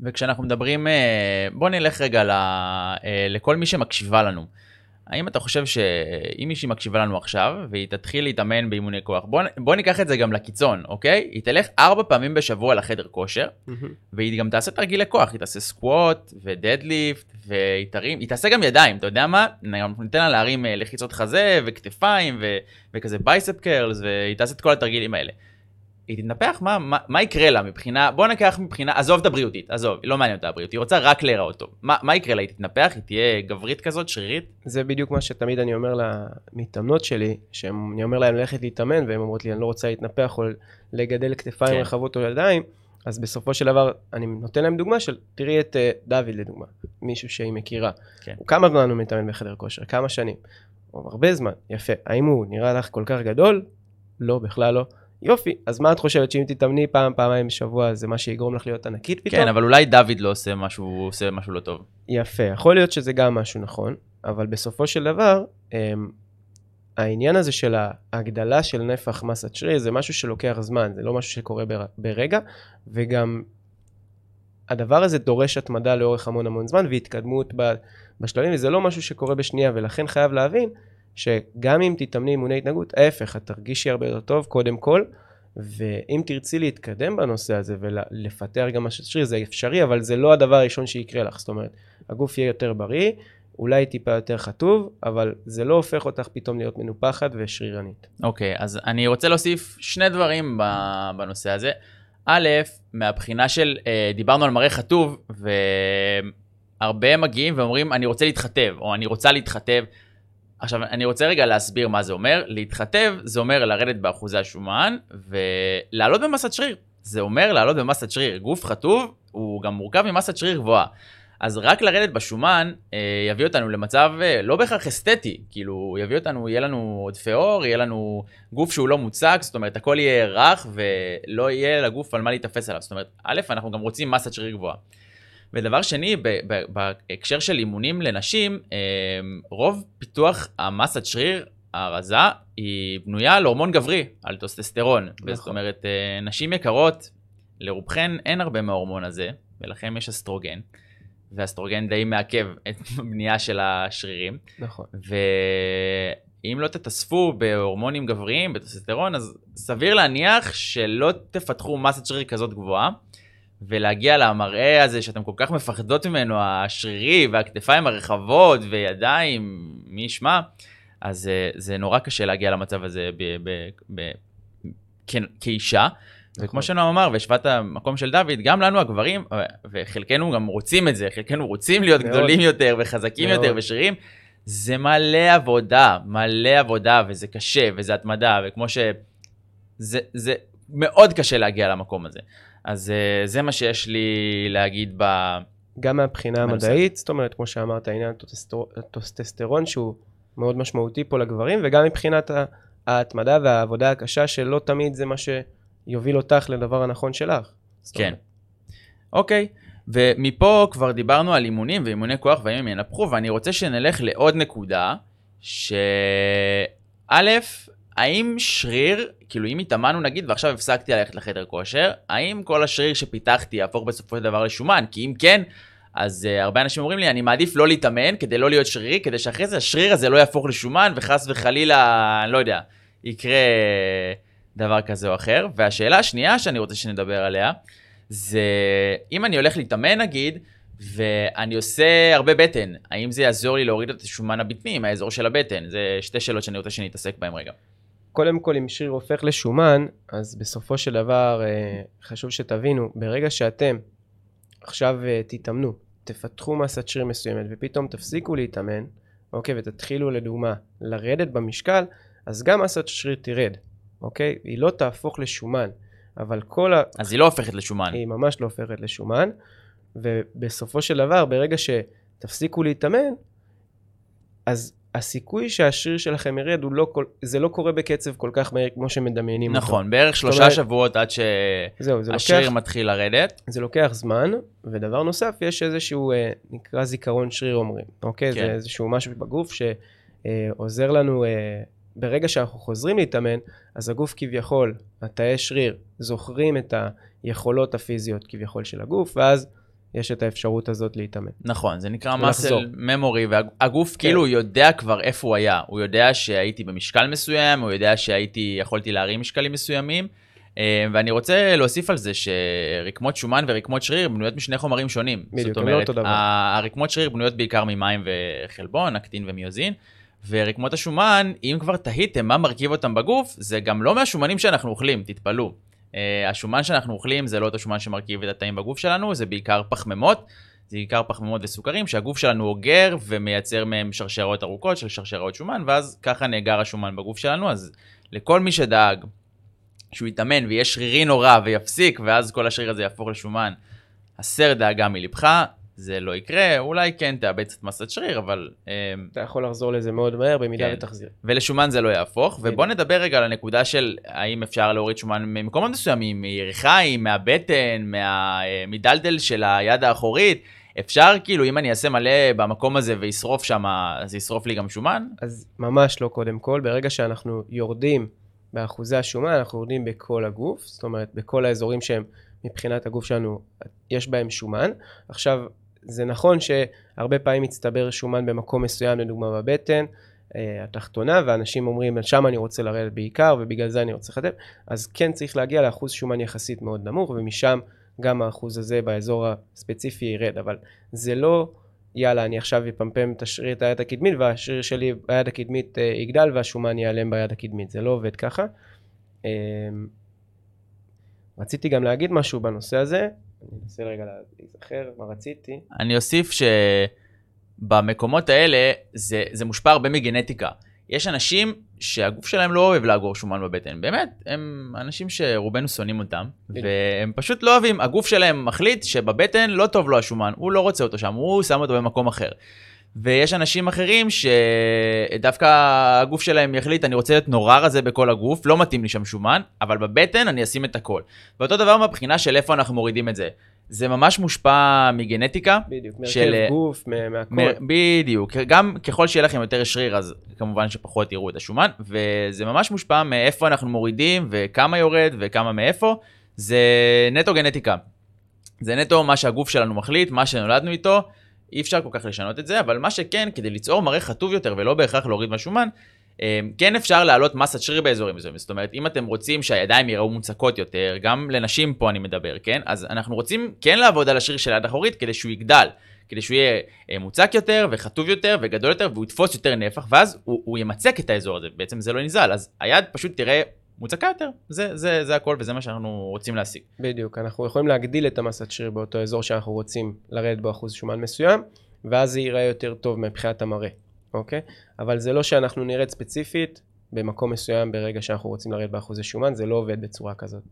וכשאנחנו מדברים, אה, בואו נלך רגע לכל מי שמקשיבה לנו. האם אתה חושב שאם מישהי מקשיבה לנו עכשיו, והיא תתחיל להתאמן באימוני כוח, בוא, בוא ניקח את זה גם לקיצון, אוקיי? היא תלך ארבע פעמים בשבוע לחדר כושר, mm-hmm. והיא גם תעשה תרגילי כוח, היא תעשה squat ו deadlift, והיא תרים, היא תעשה גם ידיים, אתה יודע מה? ניתן לה להרים אה, לחיצות חזה וכתפיים ו, וכזה bicep curls, והיא תעשה את כל התרגילים האלה. היא תתנפח, מה, מה, מה יקרה לה מבחינה, בוא ניקח מבחינה, עזוב את הבריאותית, עזוב, לא מעניין אותה הבריאות, היא רוצה רק להיראות טוב. מה, מה יקרה לה? היא תתנפח? היא תהיה גברית כזאת, שרירית?
זה בדיוק מה שתמיד אני אומר למתאמנות שלי, שאני אומר להם ללכת להתאמן, והן אומרות לי, אני לא רוצה להתנפח או לגדל כתפיים כן. רחבות או ידיים, אז בסופו של דבר, אני נותן להם דוגמה של, תראי את uh, דוד לדוגמה, מישהו שהיא מכירה. כן. כמה זמן הוא מתאמן בחדר כושר? כמה שנים? הרבה זמן, יפה. האם הוא נראה לך כל כך גדול? לא, בכלל לא. יופי, אז מה את חושבת שאם תתאמני פעם, פעמיים בשבוע, זה מה שיגרום לך להיות ענקית פתאום?
כן, אבל אולי דוד לא עושה משהו, הוא עושה משהו לא טוב.
יפה, יכול להיות שזה גם משהו נכון, אבל בסופו של דבר, הם, העניין הזה של ההגדלה של נפח מסת שריר זה משהו שלוקח זמן, זה לא משהו שקורה בר, ברגע, וגם הדבר הזה דורש התמדה לאורך המון המון זמן והתקדמות בשלבים, וזה לא משהו שקורה בשנייה, ולכן חייב להבין שגם אם תתאמני אימוני התנהגות, ההפך, את תרגישי הרבה יותר טוב קודם כל, ואם תרצי להתקדם בנושא הזה ולפתח גם משהו שריר, זה אפשרי, אבל זה לא הדבר הראשון שיקרה לך, זאת אומרת, הגוף יהיה יותר בריא, אולי טיפה יותר חטוב, אבל זה לא הופך אותך פתאום להיות מנופחת ושרירנית.
אוקיי, okay, אז אני רוצה להוסיף שני דברים בנושא הזה. א', מהבחינה של, אה, דיברנו על מראה חטוב, והרבה מגיעים ואומרים, אני רוצה להתחתב, או אני רוצה להתחתב. עכשיו, אני רוצה רגע להסביר מה זה אומר. להתחתב, זה אומר לרדת באחוזי השומן, ולעלות במסת שריר. זה אומר לעלות במסת שריר. גוף חטוב, הוא גם מורכב ממסת שריר גבוהה. אז רק לרדת בשומן אה, יביא אותנו למצב אה, לא בהכרח אסתטי, כאילו יביא אותנו, יהיה לנו עודפי עור, יהיה לנו גוף שהוא לא מוצג, זאת אומרת הכל יהיה רך ולא יהיה לגוף על מה להיתפס עליו. זאת אומרת, א', אנחנו גם רוצים מסת שריר גבוהה. ודבר שני, בהקשר של אימונים לנשים, אה, רוב פיתוח המסת שריר, הרזה, היא בנויה על הורמון גברי, על טוסטסטרון. נכון. זאת אומרת, אה, נשים יקרות, לרובכן אין הרבה מההורמון הזה, ולכן יש אסטרוגן. ואסטרוגן די מעכב את הבנייה של השרירים.
נכון.
ואם לא תתאספו בהורמונים גבריים, בטוסטרון, אז סביר להניח שלא תפתחו מסת שריר כזאת גבוהה. ולהגיע למראה הזה שאתם כל כך מפחדות ממנו, השרירי והכתפיים הרחבות וידיים, מי ישמע, אז uh, זה נורא קשה להגיע למצב הזה ב- ב- ב- כ- כאישה. נכון. וכמו שנועם אמר, והשוואת המקום של דוד, גם לנו הגברים, וחלקנו גם רוצים את זה, חלקנו רוצים להיות מאוד. גדולים יותר וחזקים מאוד. יותר ושרירים, זה מלא עבודה, מלא עבודה, וזה קשה, וזה התמדה, וכמו ש... זה, זה מאוד קשה להגיע למקום הזה. אז uh, זה מה שיש לי להגיד ב...
גם מהבחינה המדעית, זאת אומרת, כמו שאמרת, העניין הטוסטסטרון שהוא מאוד משמעותי פה לגברים, וגם מבחינת ההתמדה והעבודה הקשה, שלא תמיד זה מה שיוביל אותך לדבר הנכון שלך.
כן. אוקיי, ומפה כבר דיברנו על אימונים ואימוני כוח והאם הם ינפחו, ואני רוצה שנלך לעוד נקודה, שא', האם שריר, כאילו אם התאמנו נגיד ועכשיו הפסקתי ללכת לחדר כושר, האם כל השריר שפיתחתי יהפוך בסופו של דבר לשומן? כי אם כן, אז uh, הרבה אנשים אומרים לי, אני מעדיף לא להתאמן כדי לא להיות שרירי, כדי שאחרי זה השריר הזה לא יהפוך לשומן, וחס וחלילה, אני לא יודע, יקרה דבר כזה או אחר. והשאלה השנייה שאני רוצה שנדבר עליה, זה אם אני הולך להתאמן נגיד, ואני עושה הרבה בטן, האם זה יעזור לי להוריד את השומן הבטני מהאזור של הבטן? זה שתי שאלות שאני רוצה שנתעסק בהן רגע.
קודם כל, אם שריר הופך לשומן, אז בסופו של דבר אה, חשוב שתבינו, ברגע שאתם עכשיו אה, תתאמנו, תפתחו מסת שריר מסוימת ופתאום תפסיקו להתאמן, אוקיי, ותתחילו לדוגמה לרדת במשקל, אז גם מסת שריר תרד, אוקיי? היא לא תהפוך לשומן, אבל כל ה...
אז היא לא הופכת לשומן.
היא ממש לא הופכת לשומן, ובסופו של דבר, ברגע שתפסיקו להתאמן, אז הסיכוי שהשריר שלכם ירד, לא כל, זה לא קורה בקצב כל כך מהר כמו שמדמיינים
נכון, אותו. נכון, בערך שלושה אומרת, שבועות עד שהשריר מתחיל לרדת.
זה לוקח זמן, ודבר נוסף, יש איזשהו, אה, נקרא זיכרון שריר אומרים, אוקיי? כן. זה איזשהו משהו בגוף שעוזר לנו, אה, ברגע שאנחנו חוזרים להתאמן, אז הגוף כביכול, התאי שריר, זוכרים את היכולות הפיזיות כביכול של הגוף, ואז יש את האפשרות הזאת להתאמן.
נכון, זה נקרא מסל ממורי, והגוף כן. כאילו יודע כבר איפה הוא היה. הוא יודע שהייתי במשקל מסוים, הוא יודע שהייתי, יכולתי להרים משקלים מסוימים. אה, ואני רוצה להוסיף על זה שרקמות שומן ורקמות שריר בנויות משני חומרים שונים.
בדיוק, הם לא אותו דבר.
הרקמות שריר בנויות בעיקר ממים וחלבון, אקטין ומיוזין. ורקמות השומן, אם כבר תהיתם מה מרכיב אותם בגוף, זה גם לא מהשומנים שאנחנו אוכלים, תתפלאו. Uh, השומן שאנחנו אוכלים זה לא אותו שומן שמרכיב את התאים בגוף שלנו, זה בעיקר פחמימות, זה בעיקר פחמימות וסוכרים שהגוף שלנו אוגר ומייצר מהם שרשרות ארוכות של שרשרות שומן, ואז ככה נאגר השומן בגוף שלנו, אז לכל מי שדאג שהוא יתאמן ויהיה שרירי נורא ויפסיק, ואז כל השריר הזה יהפוך לשומן, הסר דאגה מלבך, זה לא יקרה, אולי כן תאבד קצת מסת שריר, אבל...
אמ, אתה יכול לחזור לזה מאוד מהר במידה כן. ותחזיר.
ולשומן זה לא יהפוך, ובוא נדבר רגע על הנקודה של האם אפשר להוריד שומן ממקומות מסוימים, מירכיים, מהבטן, מה... אה, של היד האחורית. אפשר כאילו, אם אני אעשה מלא במקום הזה וישרוף שם, אז ישרוף לי גם שומן?
אז ממש לא קודם כל, ברגע שאנחנו יורדים באחוזי השומן, אנחנו יורדים בכל הגוף, זאת אומרת, בכל האזורים שהם מבחינת הגוף שלנו, יש בהם שומן. עכשיו, זה נכון שהרבה פעמים מצטבר שומן במקום מסוים, לדוגמה בבטן, אה, התחתונה, ואנשים אומרים, שם אני רוצה לרדת בעיקר, ובגלל זה אני רוצה לחטף, אז כן צריך להגיע לאחוז שומן יחסית מאוד נמוך, ומשם גם האחוז הזה באזור הספציפי ירד, אבל זה לא, יאללה, אני עכשיו אפמפם את השריר את היד הקדמית, והשריר שלי ביד הקדמית אה, יגדל, והשומן ייעלם ביד הקדמית, זה לא עובד ככה. אה, רציתי גם להגיד משהו בנושא הזה, אני אנסה רגע להיזכר מה רציתי.
אני אוסיף שבמקומות האלה זה, זה מושפע הרבה מגנטיקה. יש אנשים שהגוף שלהם לא אוהב לאגור שומן בבטן, באמת, הם אנשים שרובנו שונאים אותם, והם פשוט לא אוהבים, הגוף שלהם מחליט שבבטן לא טוב לו השומן, הוא לא רוצה אותו שם, הוא שם אותו במקום אחר. ויש אנשים אחרים שדווקא הגוף שלהם יחליט, אני רוצה להיות נורא רזה בכל הגוף, לא מתאים לי שם שומן, אבל בבטן אני אשים את הכל. ואותו דבר מהבחינה של איפה אנחנו מורידים את זה. זה ממש מושפע מגנטיקה.
בדיוק, מרכב גוף, מהכל. מ-
בדיוק, גם ככל שיהיה לכם יותר שריר, אז כמובן שפחות יראו את השומן, וזה ממש מושפע מאיפה אנחנו מורידים, וכמה יורד, וכמה מאיפה. זה נטו גנטיקה. זה נטו מה שהגוף שלנו מחליט, מה שנולדנו איתו. אי אפשר כל כך לשנות את זה, אבל מה שכן, כדי ליצור מראה חטוב יותר ולא בהכרח להוריד מהשומן, אה, כן אפשר להעלות מסת שריר באזורים מסוימים. זאת אומרת, אם אתם רוצים שהידיים יראו מוצקות יותר, גם לנשים פה אני מדבר, כן? אז אנחנו רוצים כן לעבוד על השריר של היד האחורית כדי שהוא יגדל. כדי שהוא יהיה אה, מוצק יותר וחטוב יותר וגדול יותר והוא יתפוס יותר נפח ואז הוא, הוא ימצק את האזור הזה, בעצם זה לא נזל, אז היד פשוט תראה מוצקה יותר, זה, זה, זה הכל וזה מה שאנחנו רוצים להשיג.
בדיוק, אנחנו יכולים להגדיל את המסת שריר באותו אזור שאנחנו רוצים לרדת בו אחוז שומן מסוים, ואז זה ייראה יותר טוב מבחינת המראה, אוקיי? אבל זה לא שאנחנו נרד ספציפית במקום מסוים ברגע שאנחנו רוצים לרדת באחוזי שומן, זה לא עובד בצורה כזאת.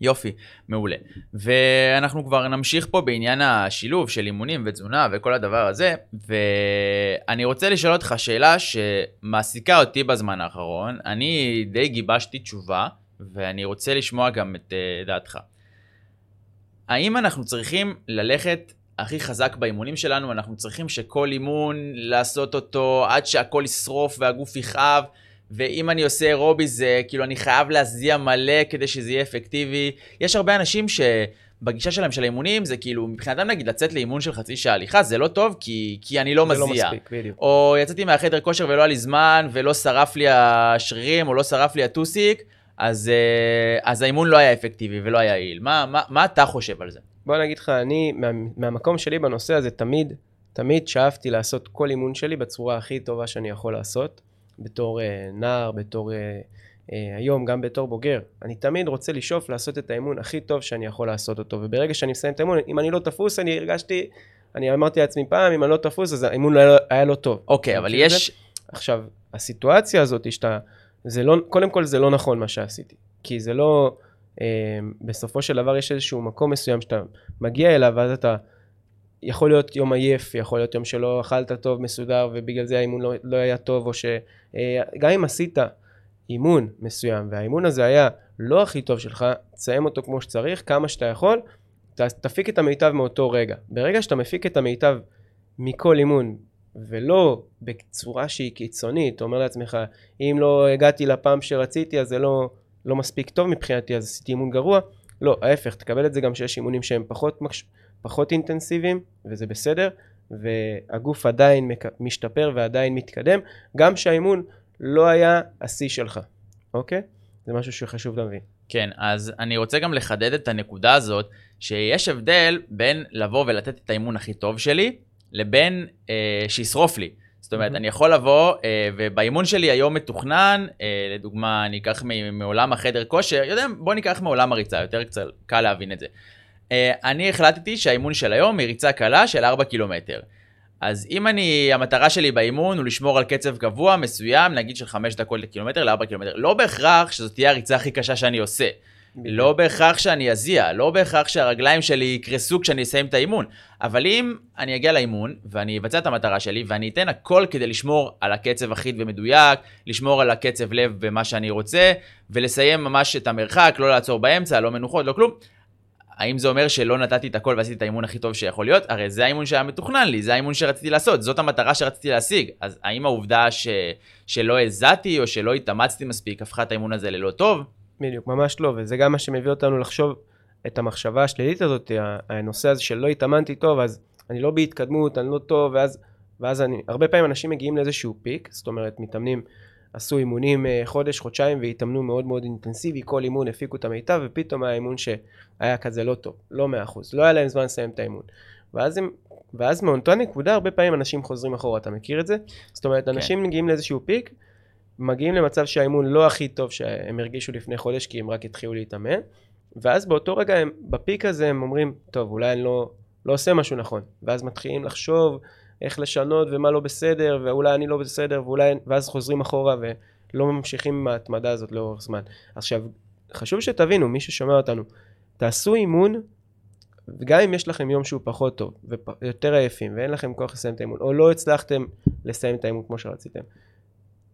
יופי, מעולה. ואנחנו כבר נמשיך פה בעניין השילוב של אימונים ותזונה וכל הדבר הזה, ואני רוצה לשאול אותך שאלה שמעסיקה אותי בזמן האחרון. אני די גיבשתי תשובה, ואני רוצה לשמוע גם את uh, דעתך. האם אנחנו צריכים ללכת הכי חזק באימונים שלנו, אנחנו צריכים שכל אימון לעשות אותו עד שהכל ישרוף והגוף יכאב, ואם אני עושה אירובי זה כאילו אני חייב להזיע מלא כדי שזה יהיה אפקטיבי. יש הרבה אנשים שבגישה שלהם של האימונים זה כאילו מבחינתם נגיד לצאת לאימון של חצי שעה הליכה זה לא טוב כי, כי אני לא
זה
מזיע.
לא מספיק, בדיוק.
או יצאתי מהחדר כושר ולא היה לי זמן ולא שרף לי השרירים או לא שרף לי הטוסיק, אז, אה, אז האימון לא היה אפקטיבי ולא היה יעיל. מה, מה, מה אתה חושב על זה?
בוא נגיד לך, אני, מה, מהמקום שלי בנושא הזה, תמיד, תמיד שאפתי לעשות כל אימון שלי בצורה הכי טובה שאני יכול לעשות, בתור אה, נער, בתור, אה, אה, היום, גם בתור בוגר. אני תמיד רוצה לשאוף לעשות את האימון הכי טוב שאני יכול לעשות אותו, וברגע שאני מסיים את האימון, אם אני לא תפוס, אני הרגשתי, אני אמרתי לעצמי פעם, אם אני לא תפוס, אז האימון לא היה, היה לא טוב.
אוקיי, אבל יש...
עכשיו, הסיטואציה הזאת שאתה, זה לא, קודם כל זה לא נכון מה שעשיתי, כי זה לא, אה, בסופו של דבר יש איזשהו מקום מסוים שאתה מגיע אליו, ואז אתה, יכול להיות יום עייף, יכול להיות יום שלא אכלת טוב, מסודר, ובגלל זה האימון לא, לא היה טוב, או שגם אם עשית אימון מסוים, והאימון הזה היה לא הכי טוב שלך, תסיים אותו כמו שצריך, כמה שאתה יכול, תפיק את המיטב מאותו רגע. ברגע שאתה מפיק את המיטב מכל אימון, ולא בצורה שהיא קיצונית, אתה אומר לעצמך, אם לא הגעתי לפעם שרציתי, אז זה לא, לא מספיק טוב מבחינתי, אז עשיתי אימון גרוע. לא, ההפך, תקבל את זה גם שיש אימונים שהם פחות, מקש... פחות אינטנסיביים, וזה בסדר, והגוף עדיין. משתפר ועדיין מתקדם, גם שהאימון לא היה השיא שלך, אוקיי? זה משהו שחשוב להבין.
כן, אז אני רוצה גם לחדד את הנקודה הזאת, שיש הבדל בין לבוא ולתת את האימון הכי טוב שלי, לבין אה, שישרוף לי. זאת אומרת,
מהמם.
אני יכול לבוא, אה, ובאימון שלי היום מתוכנן, אה, לדוגמה, אני אקח מעולם החדר כושר, יודע, בוא ניקח מעולם הריצה, יותר קצת קל להבין את זה. אה, אני החלטתי שהאימון של היום היא ריצה קלה של 4 קילומטר. אז אם אני, המטרה שלי באימון הוא לשמור על קצב קבוע מסוים, נגיד של 5 דקות לקילומטר ל-4 קילומטר, לא בהכרח שזאת תהיה הריצה הכי קשה שאני עושה. לא בהכרח שאני אזיע, לא בהכרח שהרגליים שלי יקרסו כשאני אסיים את האימון. אבל אם אני אגיע לאימון ואני אבצע את המטרה שלי ואני אתן הכל כדי לשמור על הקצב אחיד ומדויק, לשמור על הקצב לב במה שאני רוצה, ולסיים ממש את המרחק, לא לעצור באמצע, לא מנוחות, לא כלום. האם זה אומר שלא נתתי את הכל ועשיתי את האימון הכי טוב שיכול להיות? הרי זה האימון שהיה מתוכנן לי, זה האימון שרציתי לעשות, זאת המטרה שרציתי להשיג. אז האם העובדה ש... שלא הזעתי או שלא התאמצתי מספיק הפכה את האימון הזה ללא טוב?
בדיוק, ממש לא, וזה גם מה שמביא אותנו לחשוב את המחשבה השלילית הזאת, הנושא הזה של לא התאמנתי טוב, אז אני לא בהתקדמות, אני לא טוב, ואז, ואז אני, הרבה פעמים אנשים מגיעים לאיזשהו פיק, זאת אומרת, מתאמנים, עשו אימונים אה, חודש, חודשיים, והתאמנו מאוד מאוד אינטנסיבי, כל אימון הפיקו את המיטב, ופתאום היה אימון שהיה כזה לא טוב, לא מאה אחוז, לא היה להם זמן לסיים את האימון. ואז הם, ואז מאותה נקודה, הרבה פעמים אנשים חוזרים אחורה, אתה מכיר את זה? זאת אומרת, אנשים מגיעים לאיזשהו פיק, מגיעים למצב שהאימון לא הכי טוב שהם הרגישו לפני חודש כי הם רק התחילו להתאמן ואז באותו רגע הם בפיק הזה הם אומרים טוב אולי אני לא, לא עושה משהו נכון ואז מתחילים לחשוב איך לשנות ומה לא בסדר ואולי אני לא בסדר ואולי ואז חוזרים אחורה ולא ממשיכים עם ההתמדה הזאת לאורך זמן עכשיו חשוב שתבינו מי ששומע אותנו תעשו אימון וגם אם יש לכם יום שהוא פחות טוב ויותר עייפים ואין לכם כוח לסיים את האימון או לא הצלחתם לסיים את האימון כמו שרציתם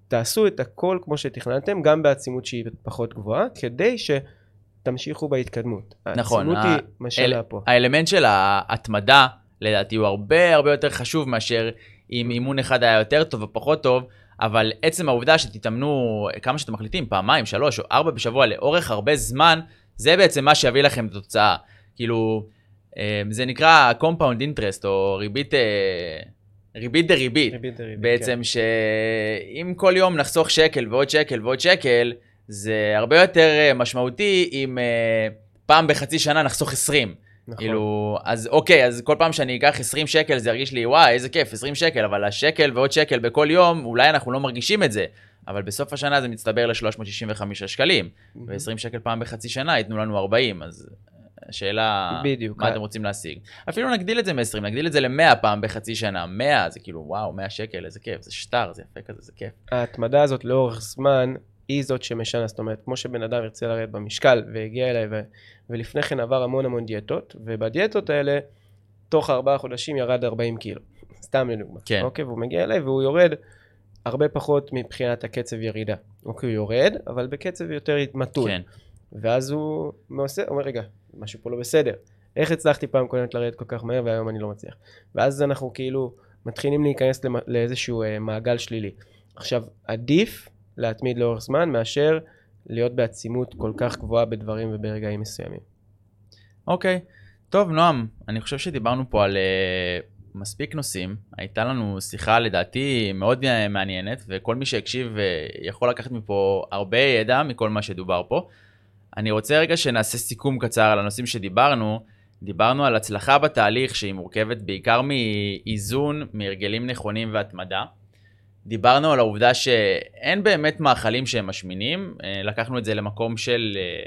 תעשו את הכל כמו שתכננתם, גם בעצימות שהיא פחות גבוהה, כדי שתמשיכו בהתקדמות.
נכון,
העצימות
ה-
היא מה שעלה פה.
האלמנט של ההתמדה, לדעתי, הוא הרבה הרבה יותר חשוב מאשר אם אימון אחד היה יותר טוב או פחות טוב, אבל עצם העובדה שתתאמנו כמה שאתם מחליטים, פעמיים, שלוש או ארבע בשבוע לאורך הרבה זמן, זה בעצם מה שיביא לכם את התוצאה. כאילו, אה, זה נקרא compound interest או ריבית, אה, ריבית דריבית.
ריבית דריבית,
בעצם שאם כל יום נחסוך שקל ועוד שקל ועוד שקל, זה הרבה יותר אה, משמעותי אם פעם בחצי שנה נחסוך 20.
נכון.
כאילו, אז אוקיי, אז כל פעם שאני אקח 20 שקל זה ירגיש לי, וואי, איזה כיף, 20 שקל, אבל השקל ועוד שקל בכל יום, אולי אנחנו לא מרגישים את זה. אבל בסוף השנה זה מצטבר ל-365 שקלים, ו-20 שקל פעם בחצי שנה ייתנו לנו 40, אז השאלה,
בדיוק.
מה אתם רוצים להשיג. אפילו נגדיל את זה מ-20, נגדיל את זה ל-100 פעם בחצי שנה. 100 זה כאילו, וואו, 100 שקל, איזה כיף, זה שטר, זה יפה כזה, זה כיף.
ההתמדה הזאת לאורך זמן היא זאת שמשנה, זאת אומרת, כמו שבן אדם ירצה לרדת במשקל והגיע אליי ו... ולפני כן עבר המון המון דיאטות, ובדיאטות האלה, תוך ארבעה חודשים ירד 40 קילו. סתם לדוגמה.
כן.
אוקיי, והוא מגיע אליי והוא יורד הרבה פחות מבחינת הקצב ירידה. אוקיי, הוא יורד, אבל בקצב יותר מתון.
כן.
ואז הוא עושה, אומר רגע, משהו פה לא בסדר. איך הצלחתי פעם קודמת לרדת כל כך מהר והיום אני לא מצליח. ואז אנחנו כאילו מתחילים להיכנס למ- לאיזשהו אה, מעגל שלילי. עכשיו, עדיף להתמיד לאורך זמן מאשר להיות בעצימות כל כך גבוהה בדברים וברגעים מסוימים.
אוקיי. טוב, נועם, אני חושב שדיברנו פה על uh, מספיק נושאים. הייתה לנו שיחה לדעתי מאוד אה, מעניינת, וכל מי שהקשיב uh, יכול לקחת מפה הרבה ידע מכל מה שדובר פה. אני רוצה רגע שנעשה סיכום קצר על הנושאים שדיברנו. דיברנו על הצלחה בתהליך שהיא מורכבת בעיקר מאיזון, מהרגלים נכונים והתמדה. דיברנו על העובדה שאין באמת מאכלים שהם משמינים, אה, לקחנו את זה למקום של אה,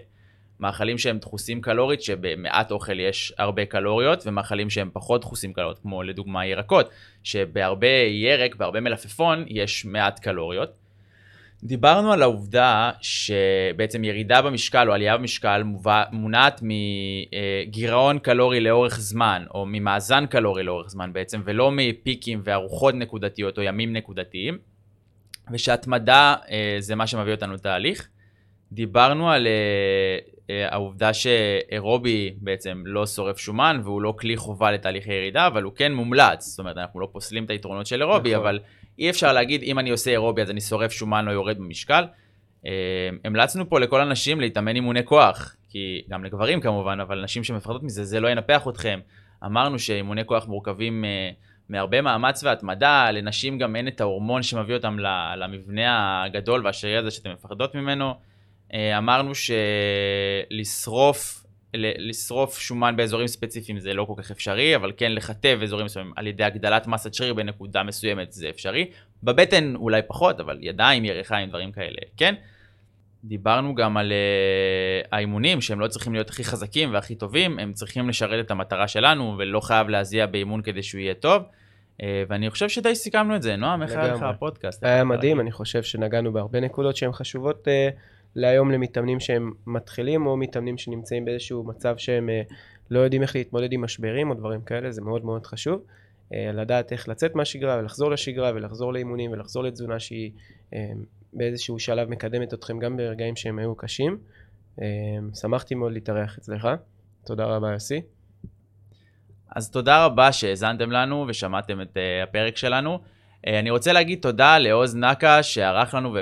מאכלים שהם דחוסים קלורית, שבמעט אוכל יש הרבה קלוריות, ומאכלים שהם פחות דחוסים קלוריות, כמו לדוגמה ירקות, שבהרבה ירק, בהרבה מלפפון, יש מעט קלוריות. דיברנו על העובדה שבעצם ירידה במשקל או עלייה במשקל מונעת מגירעון קלורי לאורך זמן, או ממאזן קלורי לאורך זמן בעצם, ולא מפיקים וארוחות נקודתיות או ימים נקודתיים, ושהתמדה אה, זה מה שמביא אותנו לתהליך. דיברנו על אה, אה, העובדה שאירובי בעצם לא שורף שומן והוא לא כלי חובה לתהליכי ירידה, אבל הוא כן מומלץ. זאת אומרת, אנחנו לא פוסלים את היתרונות של אירובי,
נכון.
אבל אי אפשר להגיד, אם אני עושה אירובי אז אני שורף שומן או יורד במשקל. אה, המלצנו פה לכל הנשים להתאמן אימוני כוח, כי גם לגברים כמובן, אבל נשים שמפחדות מזה, זה לא ינפח אתכם. אמרנו שאימוני כוח מורכבים אה, מהרבה מאמץ והתמדה, לנשים גם אין את ההורמון שמביא אותם למבנה הגדול והשרירי הזה שאתן מפחדות ממנו. אה, אמרנו שלשרוף, לשרוף שומן באזורים ספציפיים זה לא כל כך אפשרי, אבל כן לכתב אזורים מסוימים על ידי הגדלת מסת שריר בנקודה מסוימת זה אפשרי. בבטן אולי פחות, אבל ידיים, ירכיים, דברים כאלה, כן? דיברנו גם על uh, האימונים שהם לא צריכים להיות הכי חזקים והכי טובים, הם צריכים לשרת את המטרה שלנו ולא חייב להזיע באימון כדי שהוא יהיה טוב. Uh, ואני חושב שדי סיכמנו את זה. נועם, איך היה לך. הפודקאסט?
היה מדהים, אני חושב שנגענו בהרבה נקודות שהן חשובות uh, להיום למתאמנים שהם מתחילים, או מתאמנים שנמצאים באיזשהו מצב שהם uh, לא יודעים איך להתמודד עם משברים או דברים כאלה, זה מאוד מאוד חשוב. Uh, לדעת איך לצאת מהשגרה ולחזור לשגרה ולחזור לאימונים ולחזור לתזונה שהיא uh, באיזשהו שלב מקדמת אתכם גם ברגעים שהם היו קשים. שמחתי מאוד להתארח אצלך. תודה רבה יוסי.
אז תודה רבה שהאזנתם לנו ושמעתם את הפרק שלנו. אני רוצה להגיד תודה לעוז נקה שערך לנו